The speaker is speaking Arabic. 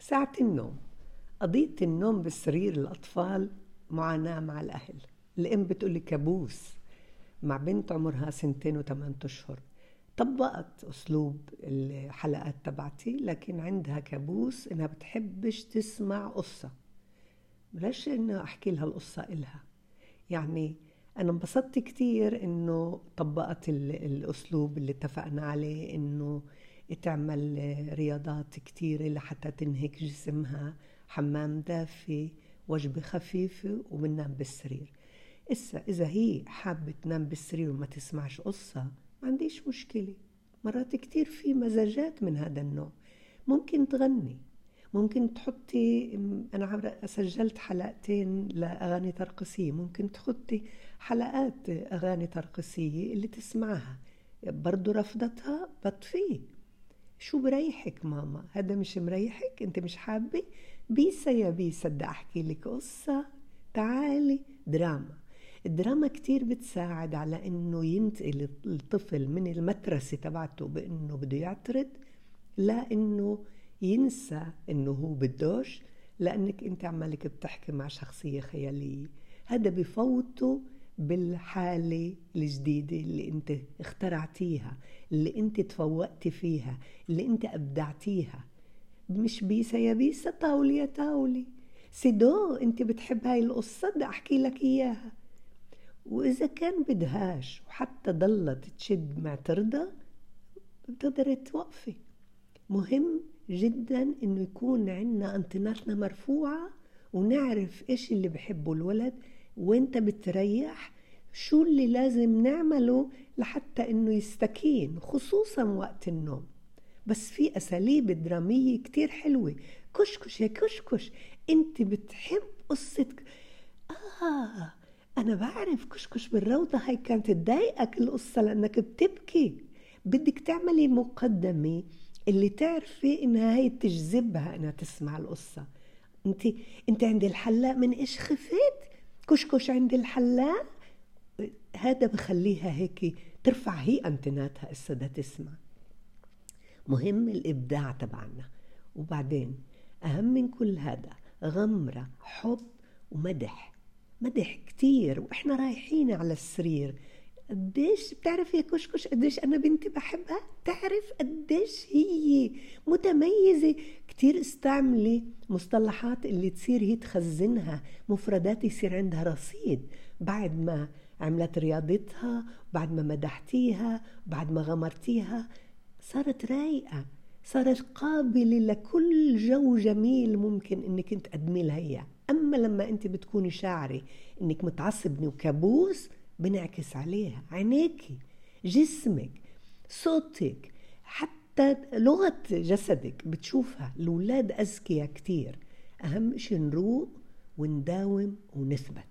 ساعة النوم. قضية النوم بالسرير الأطفال معاناة مع الأهل. الأم بتقول لي كابوس. مع بنت عمرها سنتين وثمان أشهر. طبقت أسلوب الحلقات تبعتي لكن عندها كابوس إنها بتحبش تسمع قصة. بلاش إنه أحكي لها القصة إلها. يعني أنا انبسطت كتير إنه طبقت الأسلوب اللي اتفقنا عليه إنه تعمل رياضات كتيرة لحتى تنهك جسمها. حمام دافي وجبة خفيفة وبننام بالسرير. إسا إذا هي حابة تنام بالسرير وما تسمعش قصة ما عنديش مشكلة. مرات كتير في مزاجات من هذا النوع. ممكن تغني. ممكن تحطي أنا سجلت حلقتين لأغاني ترقصية. ممكن تحطي حلقات أغاني ترقصية اللي تسمعها. برضو رفضتها بطفيه شو بريحك ماما؟ هذا مش مريحك؟ انت مش حابة؟ بيسا يا بيسا بدي أحكي لك قصة. تعالي دراما. الدراما كتير بتساعد على إنه ينتقل الطفل من المترسة تبعته بإنه بده يعترض لا انه ينسى إنه هو بدوش لأنك أنت عمالك بتحكي مع شخصية خيالية. هذا بفوته بالحالة الجديدة اللي انت اخترعتيها اللي انت تفوقتي فيها اللي انت أبدعتيها. مش بيسا يا بيسا طاولي يا طاولي سيدو انت بتحب هاي القصة؟ بدي أحكي لك إياها. وإذا كان بدهاش وحتى ضلت تشد معترضة بتقدري توقفي. مهم جدا إنه يكون عندنا أنتناتنا مرفوعة ونعرف إيش اللي بحبه الولد وانت بتريح شو اللي لازم نعمله لحتى إنه يستكين خصوصا وقت النوم. بس في أساليب درامية كتير حلوة. كشكش يا كشكش أنت بتحب قصة آه أنا بعرف كشكش بالروضة هاي كانت تضايقك القصة لأنك بتبكي. بدك تعملي مقدمة اللي تعرفي إنها هي تجذبها إنها تسمع القصة. انت أنت عند الحلاق من إيش خفيت؟ كشكش عند الحلاق هذا بخليها هيك ترفع هي أنتناتها بدها تسمع. مهم الإبداع تبعنا. وبعدين أهم من كل هذا غمرة حب ومدح. مدح كتير وإحنا رايحين على السرير. قديش بتعرف يا كشكش قديش أنا بنتي بحبها؟ تعرف قديش هي متميزة. كتير استعملي مصطلحات اللي تصير هي تخزنها مفردات يصير عندها رصيد. بعد ما عملت رياضتها بعد ما مدحتيها بعد ما غمرتيها صارت رايقة. صارت قابلة لكل جو جميل ممكن إنك أنت تقدمي لها إياه. أما لما أنت بتكوني شاعرة إنك متعصبني وكابوس بنعكس عليها. عينيكي جسمك صوتك حتى لغة جسدك بتشوفها الأولاد أذكياء كتير. أهم شيء نروق ونداوم ونثبت.